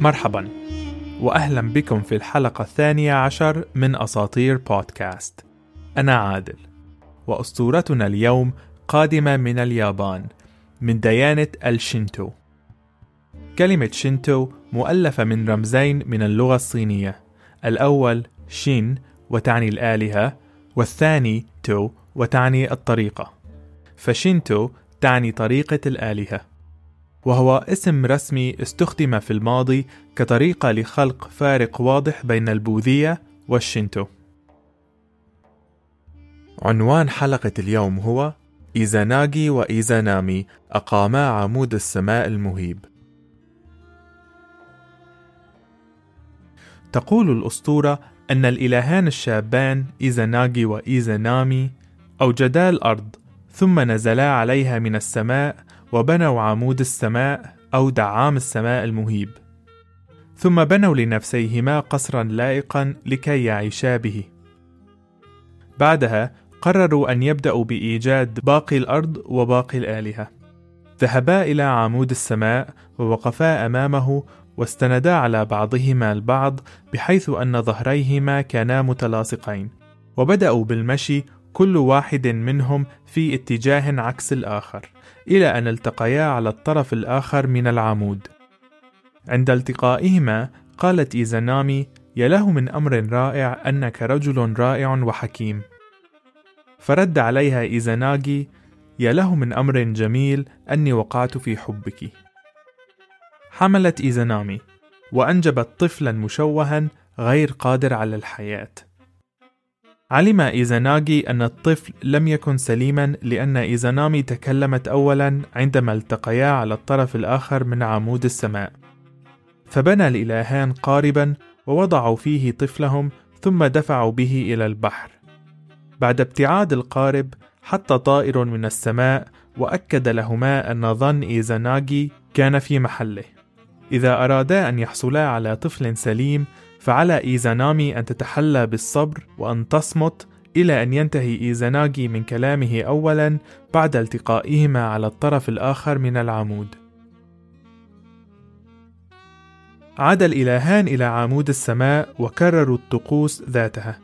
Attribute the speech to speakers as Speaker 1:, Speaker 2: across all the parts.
Speaker 1: مرحبا واهلا بكم في الحلقة الثانية عشر من أساطير بودكاست. أنا عادل وأسطورتنا اليوم قادمة من اليابان من ديانة الشينتو كلمة شينتو مؤلفة من رمزين من اللغة الصينية الأول شين وتعني الآلهة والثاني تو وتعني الطريقة. فشينتو تعني طريقة الآلهة. وهو اسم رسمي استخدم في الماضي كطريقة لخلق فارق واضح بين البوذية والشينتو. عنوان حلقة اليوم هو إيزاناغي وإيزانامي أقاما عمود السماء المهيب. تقول الأسطورة أن الإلهان الشابان إيزاناغي وإيزانامي أوجدا الأرض ثم نزلا عليها من السماء وبنوا عمود السماء أو دعام السماء المهيب. ثم بنوا لنفسيهما قصرا لائقا لكي يعيشا به. بعدها قرروا أن يبدأوا بإيجاد باقي الأرض وباقي الآلهة. ذهبا إلى عمود السماء ووقفا أمامه واستندا على بعضهما البعض بحيث أن ظهريهما كانا متلاصقين. وبدأوا بالمشي كل واحد منهم في اتجاه عكس الآخر إلى أن التقيا على الطرف الآخر من العمود. عند التقائهما قالت إيزانامي يا له من أمر رائع أنك رجل رائع وحكيم. فرد عليها إيزاناغي يا له من أمر جميل أني وقعت في حبك. حملت إيزانامي وأنجبت طفلا مشوها غير قادر على الحياة. علم إيزاناغي أن الطفل لم يكن سليما لأن إيزانامي تكلمت أولا عندما التقيا على الطرف الآخر من عمود السماء. فبنى الإلهان قاربا ووضعوا فيه طفلهم ثم دفعوا به إلى البحر. بعد ابتعاد القارب حط طائر من السماء وأكد لهما أن ظن إيزاناغي كان في محله. إذا أرادا أن يحصلا على طفل سليم فعلى إيزانامي أن تتحلى بالصبر وأن تصمت إلى أن ينتهي إيزاناغي من كلامه أولا بعد التقائهما على الطرف الآخر من العمود. عاد الإلهان إلى عمود السماء وكرروا الطقوس ذاتها.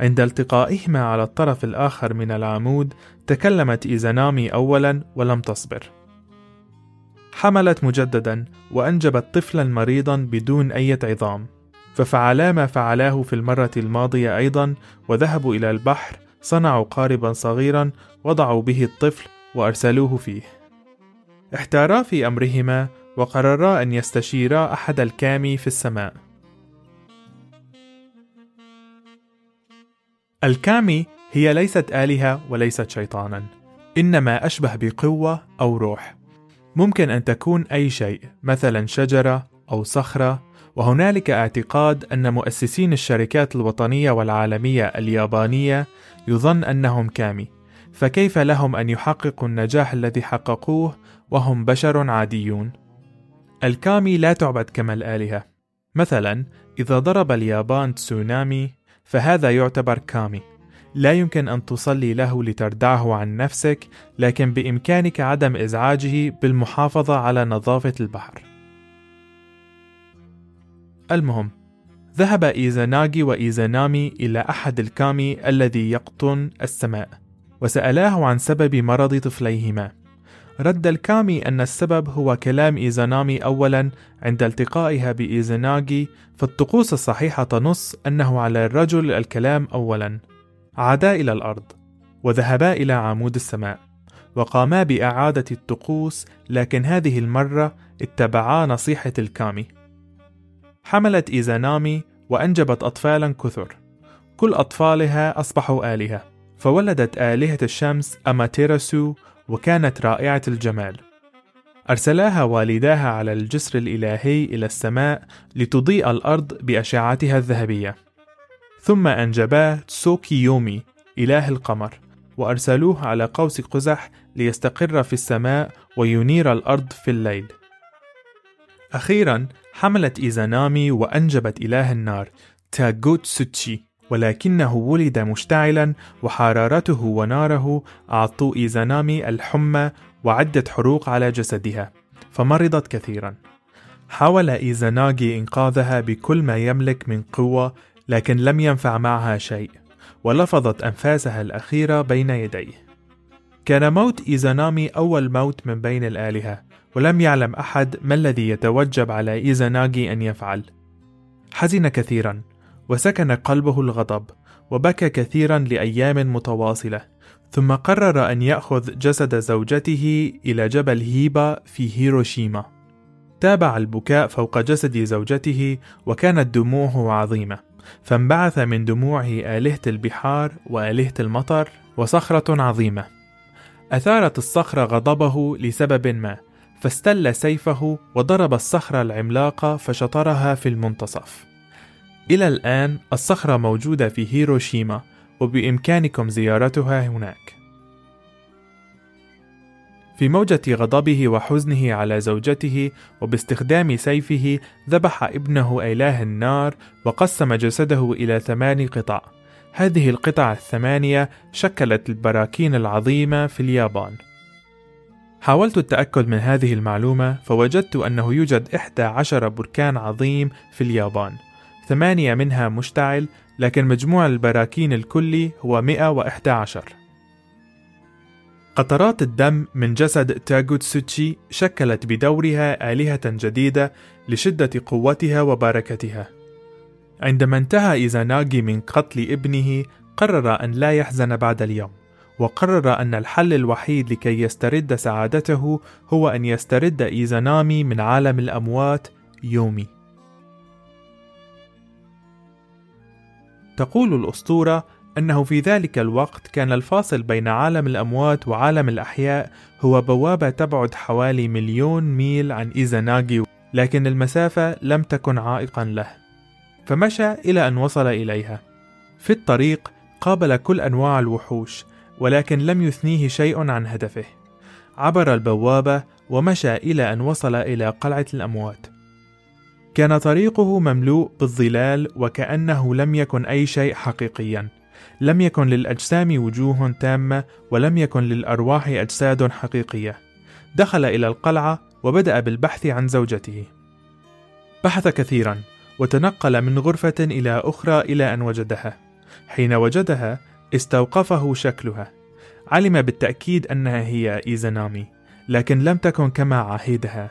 Speaker 1: عند التقائهما على الطرف الآخر من العمود تكلمت إيزانامي أولا ولم تصبر. حملت مجددا وأنجبت طفلا مريضا بدون أي عظام. ففعلا ما فعلاه في المرة الماضية أيضا وذهبوا إلى البحر صنعوا قاربا صغيرا وضعوا به الطفل وأرسلوه فيه. احتارا في أمرهما وقررا أن يستشيرا أحد الكامي في السماء. الكامي هي ليست آلهة وليست شيطانا إنما أشبه بقوة أو روح. ممكن أن تكون أي شيء مثلا شجرة أو صخرة وهنالك اعتقاد أن مؤسسين الشركات الوطنية والعالمية اليابانية يظن أنهم كامي، فكيف لهم أن يحققوا النجاح الذي حققوه وهم بشر عاديون؟ الكامي لا تعبد كما الآلهة، مثلا إذا ضرب اليابان تسونامي فهذا يعتبر كامي، لا يمكن أن تصلي له لتردعه عن نفسك، لكن بإمكانك عدم إزعاجه بالمحافظة على نظافة البحر. المهم ذهب إيزاناغي وإيزانامي إلى أحد الكامي الذي يقطن السماء وسألاه عن سبب مرض طفليهما. رد الكامي أن السبب هو كلام إيزانامي أولا عند التقائها بإيزاناغي فالطقوس الصحيحة تنص أنه على الرجل الكلام أولا. عادا إلى الأرض وذهبا إلى عمود السماء وقاما بإعادة الطقوس لكن هذه المرة اتبعا نصيحة الكامي. حملت إيزانامي وأنجبت أطفالا كثر. كل أطفالها أصبحوا آلهة. فولدت آلهة الشمس أماتيراسو وكانت رائعة الجمال. أرسلاها والداها على الجسر الإلهي إلى السماء لتضيء الأرض بأشعتها الذهبية. ثم أنجبا تسوكيومي إله القمر وأرسلوه على قوس قزح ليستقر في السماء وينير الأرض في الليل. أخيرا حملت إيزانامي وأنجبت إله النار تاغوتسوتشي ولكنه ولد مشتعلا وحرارته وناره أعطوا إيزانامي الحمى وعدة حروق على جسدها فمرضت كثيرا. حاول إيزاناغي إنقاذها بكل ما يملك من قوة لكن لم ينفع معها شيء ولفظت أنفاسها الأخيرة بين يديه. كان موت إيزانامي أول موت من بين الآلهة ولم يعلم أحد ما الذي يتوجب على إيزاناغي أن يفعل. حزن كثيرا وسكن قلبه الغضب وبكى كثيرا لأيام متواصلة ثم قرر أن يأخذ جسد زوجته إلى جبل هيبا في هيروشيما. تابع البكاء فوق جسد زوجته وكانت دموعه عظيمة فانبعث من دموعه آلهة البحار وآلهة المطر وصخرة عظيمة. أثارت الصخرة غضبه لسبب ما فاستل سيفه وضرب الصخرة العملاقة فشطرها في المنتصف إلى الآن الصخرة موجودة في هيروشيما وبإمكانكم زيارتها هناك. في موجة غضبه وحزنه على زوجته وباستخدام سيفه ذبح ابنه إله النار وقسم جسده إلى ثمان قطع. هذه القطع الثمانية شكلت البراكين العظيمة في اليابان. حاولت التأكد من هذه المعلومة فوجدت أنه يوجد إحدى عشر بركان عظيم في اليابان. ثمانية منها مشتعل لكن مجموع البراكين الكلي هو 111 قطرات الدم من جسد تاغوتسوتشي شكلت بدورها آلهة جديدة لشدة قوتها وبركتها. عندما انتهى إيزاناغي من قتل ابنه، قرر أن لا يحزن بعد اليوم، وقرر أن الحل الوحيد لكي يسترد سعادته هو أن يسترد إيزانامي من عالم الأموات يومي. تقول الأسطورة أنه في ذلك الوقت كان الفاصل بين عالم الأموات وعالم الأحياء هو بوابة تبعد حوالي مليون ميل عن إيزاناغي لكن المسافة لم تكن عائقا له فمشى إلى أن وصل إليها في الطريق قابل كل أنواع الوحوش ولكن لم يثنيه شيء عن هدفه. عبر البوابة ومشى إلى أن وصل إلى قلعة الأموات. كان طريقه مملوء بالظلال وكأنه لم يكن أي شيء حقيقيا. لم يكن للأجسام وجوه تامة ولم يكن للأرواح أجساد حقيقية. دخل إلى القلعة وبدأ بالبحث عن زوجته. بحث كثيرا وتنقل من غرفة إلى أخرى إلى أن وجدها. حين وجدها استوقفه شكلها. علم بالتأكيد أنها هي إيزانامي لكن لم تكن كما عهدها.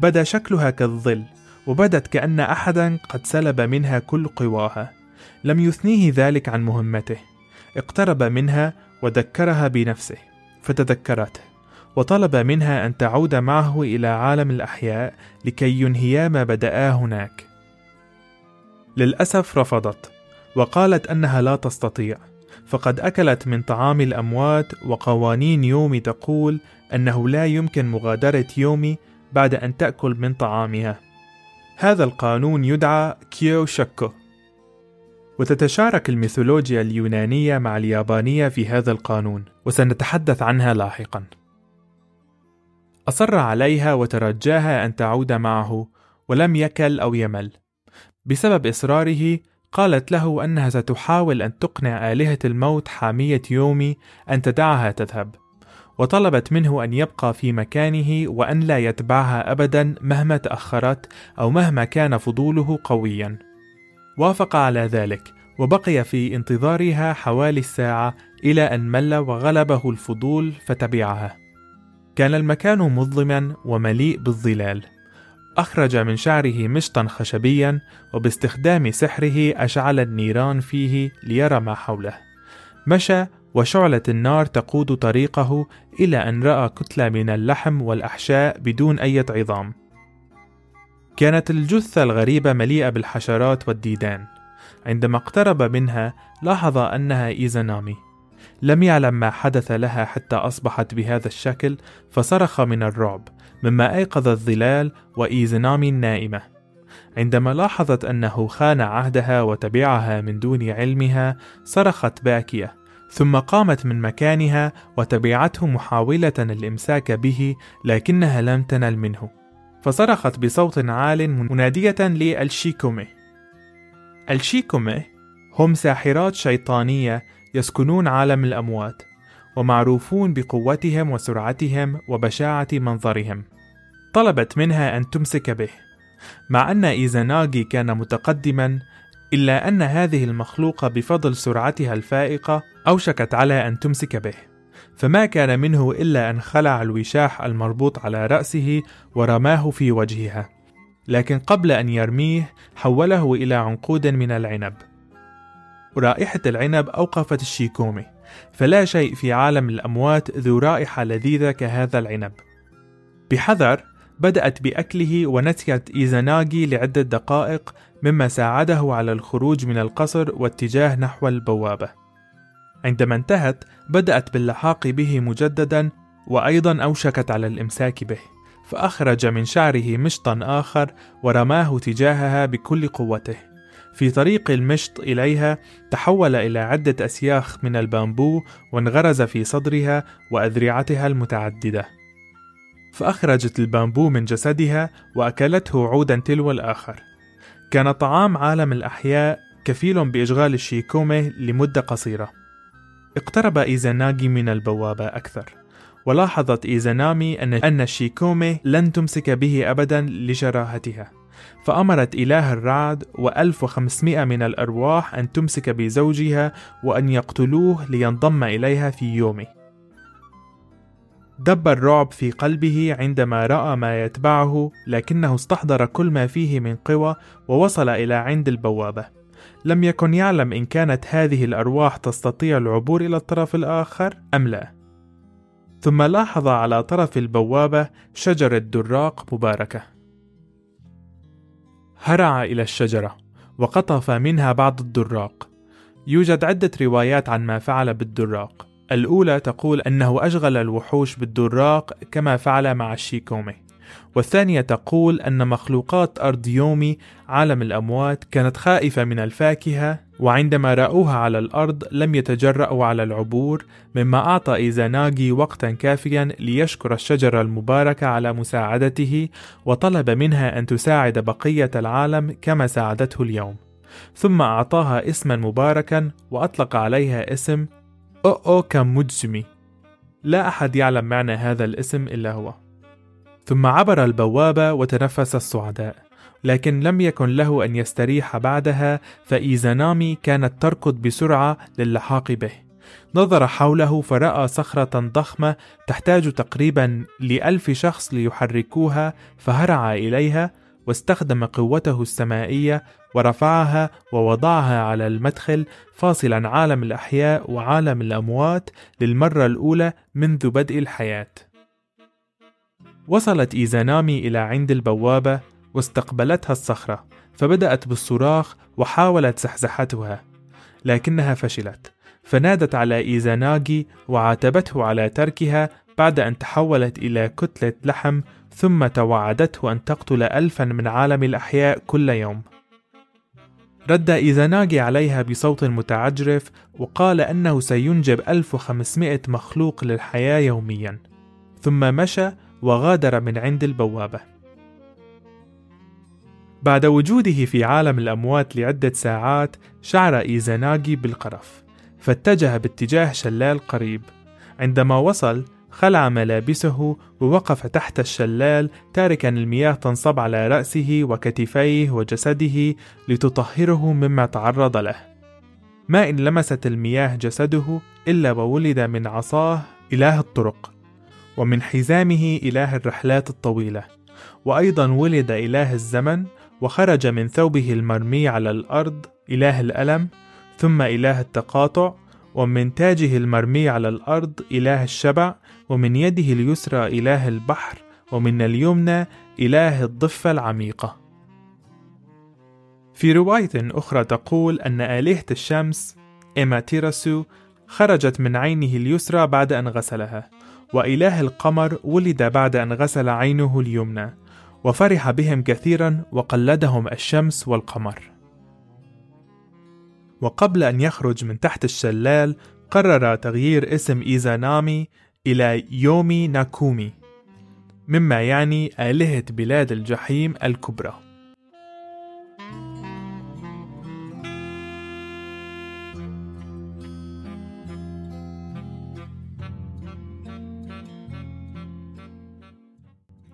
Speaker 1: بدا شكلها كالظل وبدت كأن أحدا قد سلب منها كل قواها. لم يثنيه ذلك عن مهمته. اقترب منها وذكرها بنفسه فتذكرته وطلب منها أن تعود معه إلى عالم الأحياء لكي ينهيا ما بدأا هناك. للأسف رفضت وقالت أنها لا تستطيع. فقد أكلت من طعام الأموات وقوانين يومي تقول أنه لا يمكن مغادرة يومي بعد أن تأكل من طعامها. هذا القانون يدعى كيو شاكو وتتشارك الميثولوجيا اليونانية مع اليابانية في هذا القانون وسنتحدث عنها لاحقا. أصر عليها وترجاها أن تعود معه ولم يكل أو يمل. بسبب إصراره قالت له أنها ستحاول أن تقنع آلهة الموت حامية يومي أن تدعها تذهب وطلبت منه أن يبقى في مكانه وأن لا يتبعها أبدا مهما تأخرت أو مهما كان فضوله قويا. وافق على ذلك، وبقي في انتظارها حوالي الساعة إلى أن مل وغلبه الفضول فتبعها. كان المكان مظلما ومليء بالظلال. أخرج من شعره مشطا خشبيا وباستخدام سحره أشعل النيران فيه ليرى ما حوله. مشى وشعلة النار تقود طريقه إلى أن رأى كتلة من اللحم والأحشاء بدون أي عظام. كانت الجثة الغريبة مليئة بالحشرات والديدان. عندما اقترب منها لاحظ أنها إيزانامي. لم يعلم ما حدث لها حتى أصبحت بهذا الشكل فصرخ من الرعب مما أيقظ الظلال وإيزانامي النائمة. عندما لاحظت أنه خان عهدها وتبعها من دون علمها صرخت باكية ثم قامت من مكانها وتبعته محاولة الإمساك به لكنها لم تنل منه فصرخت بصوت عال منادية للشيكومي الشيكومي هم ساحرات شيطانية يسكنون عالم الأموات ومعروفون بقوتهم وسرعتهم وبشاعة منظرهم. طلبت منها أن تمسك به مع أن إيزاناغي كان متقدما إلا أن هذه المخلوقة بفضل سرعتها الفائقة أوشكت على أن تمسك به. فما كان منه إلا أن خلع الوشاح المربوط على رأسه ورماه في وجهها لكن قبل أن يرميه حوله إلى عنقود من العنب. رائحة العنب أوقفت الشيكومي فلا شيء في عالم الأموات ذو رائحة لذيذة كهذا العنب. بحذر بدأت بأكله ونسيت إيزاناغي لعدة دقائق مما ساعده على الخروج من القصر واتجاه نحو البوابة. عندما انتهت بدأت باللحاق به مجددا وأيضا أوشكت على الإمساك به فأخرج من شعره مشطا آخر ورماه تجاهها بكل قوته. في طريق المشط إليها تحول إلى عدة أسياخ من البامبو وانغرز في صدرها وأذرعتها المتعددة. فأخرجت البامبو من جسدها وأكلته عودا تلو الآخر. كان طعام عالم الأحياء كفيل بإشغال الشيكومي لمدة قصيرة. اقترب إيزاناغي من البوابة أكثر. ولاحظت إيزانامي أن الشيكومي لن تمسك به أبدا لشراهتها فأمرت إله الرعد و1500 من الأرواح أن تمسك بزوجها وأن يقتلوه لينضم إليها في يومه. دب الرعب في قلبه عندما رأى ما يتبعه لكنه استحضر كل ما فيه من قوى ووصل إلى عند البوابة. لم يكن يعلم إن كانت هذه الأرواح تستطيع العبور إلى الطرف الآخر أم لا. ثم لاحظ على طرف البوابة شجرة دراق مباركة. هرع إلى الشجرة وقطف منها بعض الدراق. يوجد عدة روايات عن ما فعل بالدراق. الأولى تقول أنه أشغل الوحوش بالدراق كما فعل مع الشيكومي. والثانية تقول أن مخلوقات أرض يومي عالم الأموات كانت خائفة من الفاكهة وعندما رأوها على الأرض لم يتجرأوا على العبور مما أعطى إيزاناغي وقتا كافيا ليشكر الشجرة المباركة على مساعدته وطلب منها أن تساعد بقية العالم كما ساعدته اليوم. ثم أعطاها اسما مباركا وأطلق عليها اسم أو كاموتسومي لا أحد يعلم معنى هذا الاسم إلا هو. ثم عبر البوابة وتنفس الصعداء لكن لم يكن له أن يستريح بعدها فإيزانامي كانت تركض بسرعة للحاق به نظر حوله فرأى صخرة ضخمة تحتاج تقريبا لألف شخص ليحركوها فهرع إليها واستخدم قوته السمائية ورفعها ووضعها على المدخل فاصلا عالم الأحياء وعالم الأموات للمرة الأولى منذ بدء الحياة. وصلت إيزانامي إلى عند البوابة واستقبلتها الصخرة فبدأت بالصراخ وحاولت زحزحتها لكنها فشلت فنادت على إيزاناغي وعاتبته على تركها بعد أن تحولت إلى كتلة لحم ثم توعدته أن تقتل ألفا من عالم الأحياء كل يوم. رد إيزاناغي عليها بصوت متعجرف وقال أنه سينجب 1500 مخلوق للحياة يوميا ثم مشى وغادر من عند البوابة. بعد وجوده في عالم الأموات لعدة ساعات شعر إيزاناغي بالقرف فاتجه باتجاه شلال قريب. عندما وصل خلع ملابسه ووقف تحت الشلال تاركا المياه تنصب على رأسه وكتفيه وجسده لتطهره مما تعرض له. ما إن لمست المياه جسده إلا وولد من عصاه إله الطرق. ومن حزامه إله الرحلات الطويلة. وأيضا ولد إله الزمن وخرج من ثوبه المرمي على الأرض إله الألم ثم إله التقاطع ومن تاجه المرمي على الأرض إله الشبع ومن يده اليسرى إله البحر ومن اليمنى إله الضفة العميقة. في رواية أخرى تقول أن آلهة الشمس إيماتيراسو خرجت من عينه اليسرى بعد أن غسلها. وإله القمر ولد بعد أن غسل عينه اليمنى وفرح بهم كثيرا وقلدهم الشمس والقمر. وقبل أن يخرج من تحت الشلال قرر تغيير اسم إيزانامي إلى يومي ناكومي مما يعني آلهة بلاد الجحيم الكبرى.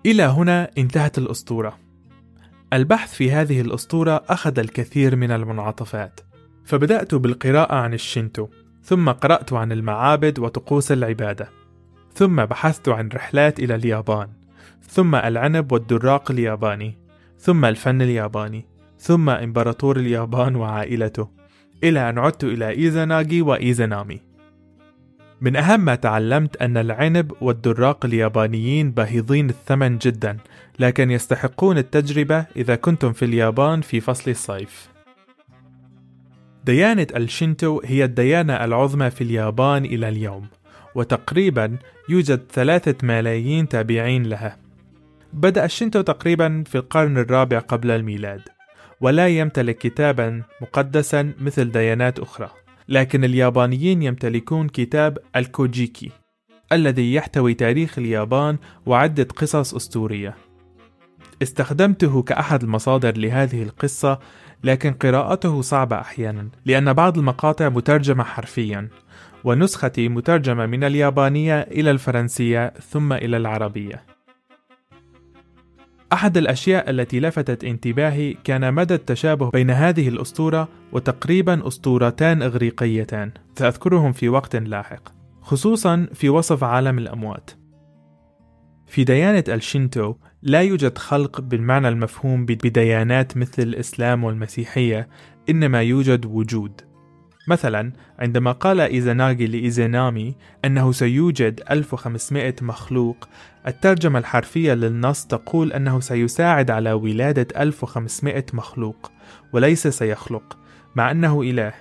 Speaker 1: إلى هنا انتهت الأسطورة. البحث في هذه الأسطورة أخذ الكثير من المنعطفات فبدأت بالقراءة عن الشينتو ثم قرأت عن المعابد وطقوس العبادة ثم بحثت عن رحلات إلى اليابان ثم العنب والدراق الياباني ثم الفن الياباني ثم إمبراطور اليابان وعائلته إلى أن عدت إلى إيزاناغي وإيزانامي. من أهم ما تعلمت أن العنب والدراق اليابانيين باهظين الثمن جدا لكن يستحقون التجربة إذا كنتم في اليابان في فصل الصيف. ديانة الشينتو هي الديانة العظمى في اليابان إلى اليوم وتقريبا يوجد ثلاثة ملايين تابعين لها. بدأ الشينتو تقريبا في القرن الرابع قبل الميلاد ولا يمتلك كتابا مقدسا مثل ديانات أخرى. لكن اليابانيين يمتلكون كتاب الكوجيكي الذي يحتوي تاريخ اليابان وعدة قصص أسطورية. استخدمته كأحد المصادر لهذه القصة لكن قراءته صعبة أحيانا لأن بعض المقاطع مترجمة حرفيا ونسختي مترجمة من اليابانية إلى الفرنسية ثم إلى العربية. أحد الأشياء التي لفتت انتباهي كان مدى التشابه بين هذه الأسطورة وتقريبا أسطورتان إغريقيتان. سأذكرهم في وقت لاحق. خصوصا في وصف عالم الأموات. في ديانة الشينتو لا يوجد خلق بالمعنى المفهوم بديانات مثل الإسلام والمسيحية إنما يوجد وجود. مثلا عندما قال إيزاناغي لإيزانامي أنه سيوجد 1500 مخلوق الترجمة الحرفية للنص تقول أنه سيساعد على ولادة 1500 مخلوق وليس سيخلق مع أنه إله.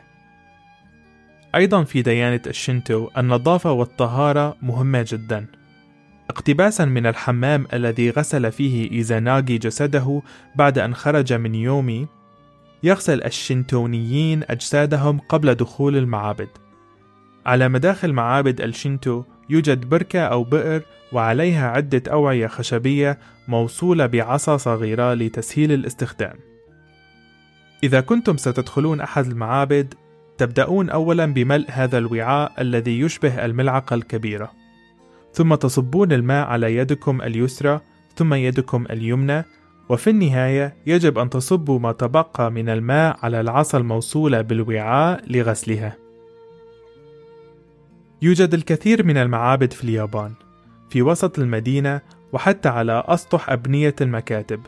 Speaker 1: أيضا في ديانة الشنتو النظافة والطهارة مهمة جدا. اقتباسا من الحمام الذي غسل فيه إيزاناغي جسده بعد أن خرج من يومي يغسل الشنتونيين أجسادهم قبل دخول المعابد على مداخل معابد الشينتو يوجد بركة أو بئر وعليها عدة أوعية خشبية موصولة بعصا صغيرة لتسهيل الاستخدام. إذا كنتم ستدخلون أحد المعابد، تبدأون أولا بملء هذا الوعاء الذي يشبه الملعقة الكبيرة، ثم تصبون الماء على يدكم اليسرى، ثم يدكم اليمنى، وفي النهاية يجب أن تصبوا ما تبقى من الماء على العصا الموصولة بالوعاء لغسلها. يوجد الكثير من المعابد في اليابان في وسط المدينة وحتى على أسطح أبنية المكاتب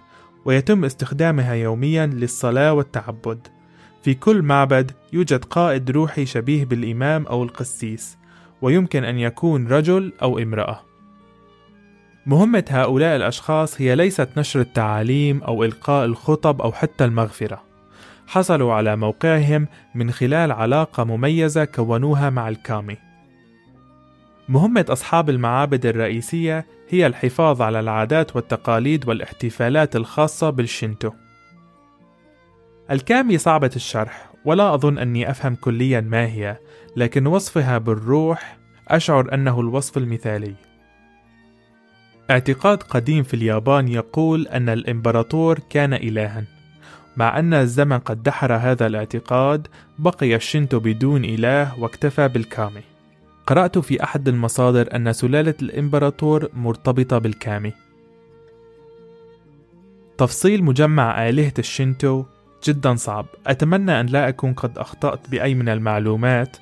Speaker 1: ويتم استخدامها يوميا للصلاة والتعبد في كل معبد يوجد قائد روحي شبيه بالإمام أو القسيس ويمكن أن يكون رجل أو امرأة مهمة هؤلاء الأشخاص هي ليست نشر التعاليم أو إلقاء الخطب أو حتى المغفرة حصلوا على موقعهم من خلال علاقة مميزة كونوها مع الكامي مهمة أصحاب المعابد الرئيسية هي الحفاظ على العادات والتقاليد والاحتفالات الخاصة بالشينتو. الكامي صعبة الشرح، ولا أظن أني أفهم كليا ما هي، لكن وصفها بالروح أشعر أنه الوصف المثالي. اعتقاد قديم في اليابان يقول أن الإمبراطور كان إلها، مع أن الزمن قد دحر هذا الاعتقاد، بقي الشينتو بدون إله واكتفى بالكامي. قرأت في أحد المصادر أن سلالة الإمبراطور مرتبطة بالكامي. تفصيل مجمع آلهة الشينتو جدا صعب، أتمنى أن لا أكون قد أخطأت بأي من المعلومات.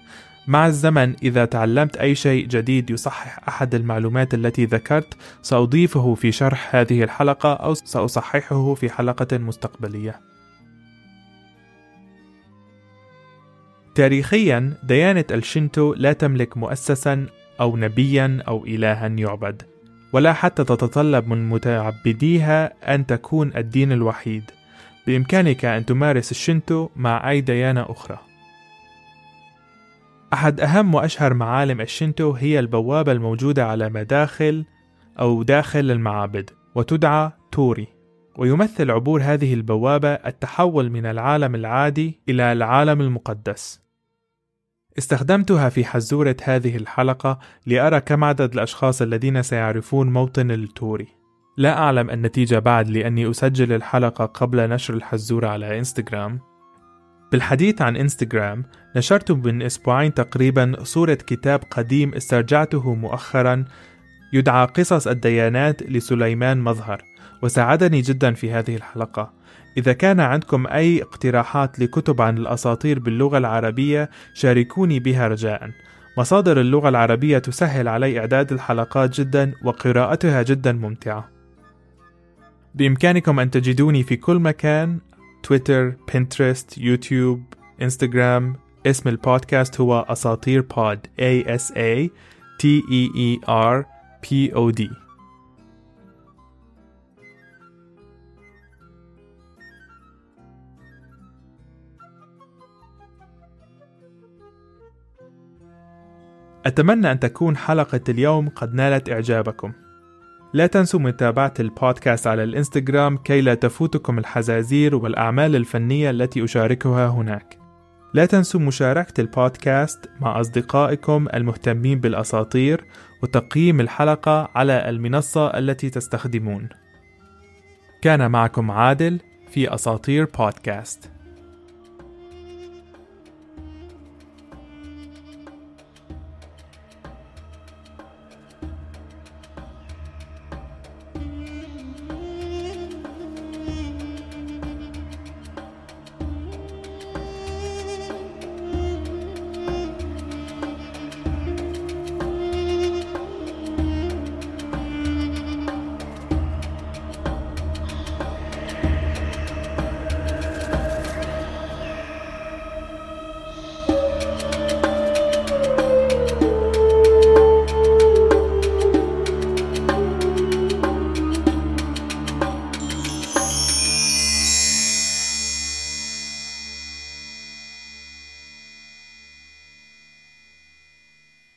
Speaker 1: مع الزمن إذا تعلمت أي شيء جديد يصحح أحد المعلومات التي ذكرت سأضيفه في شرح هذه الحلقة أو سأصححه في حلقة مستقبلية. تاريخيا ديانة الشينتو لا تملك مؤسسا أو نبيا أو إلها يعبد ولا حتى تتطلب من متعبديها أن تكون الدين الوحيد بإمكانك أن تمارس الشينتو مع أي ديانة أخرى أحد أهم وأشهر معالم الشينتو هي البوابة الموجودة على مداخل أو داخل المعابد وتدعى توري ويمثل عبور هذه البوابة التحول من العالم العادي إلى العالم المقدس. استخدمتها في حزورة هذه الحلقة لأرى كم عدد الأشخاص الذين سيعرفون موطن التوري. لا أعلم النتيجة بعد لأني أسجل الحلقة قبل نشر الحزورة على إنستغرام. بالحديث عن إنستغرام نشرت من أسبوعين تقريبا صورة كتاب قديم استرجعته مؤخرا يدعى قصص الديانات لسليمان مظهر وساعدني جدا في هذه الحلقة. إذا كان عندكم أي اقتراحات لكتب عن الأساطير باللغة العربية شاركوني بها رجاء. مصادر اللغة العربية تسهل علي إعداد الحلقات جدا وقراءتها جدا ممتعة. بإمكانكم أن تجدوني في كل مكان تويتر، بنترست، يوتيوب، انستغرام اسم البودكاست هو أساطير بود A S A T E E R P O D. أتمنى أن تكون حلقة اليوم قد نالت إعجابكم. لا تنسوا متابعة البودكاست على الإنستغرام كي لا تفوتكم الحزازير والأعمال الفنية التي أشاركها هناك. لا تنسوا مشاركة البودكاست مع أصدقائكم المهتمين بالأساطير وتقييم الحلقة على المنصة التي تستخدمون. كان معكم عادل في أساطير بودكاست.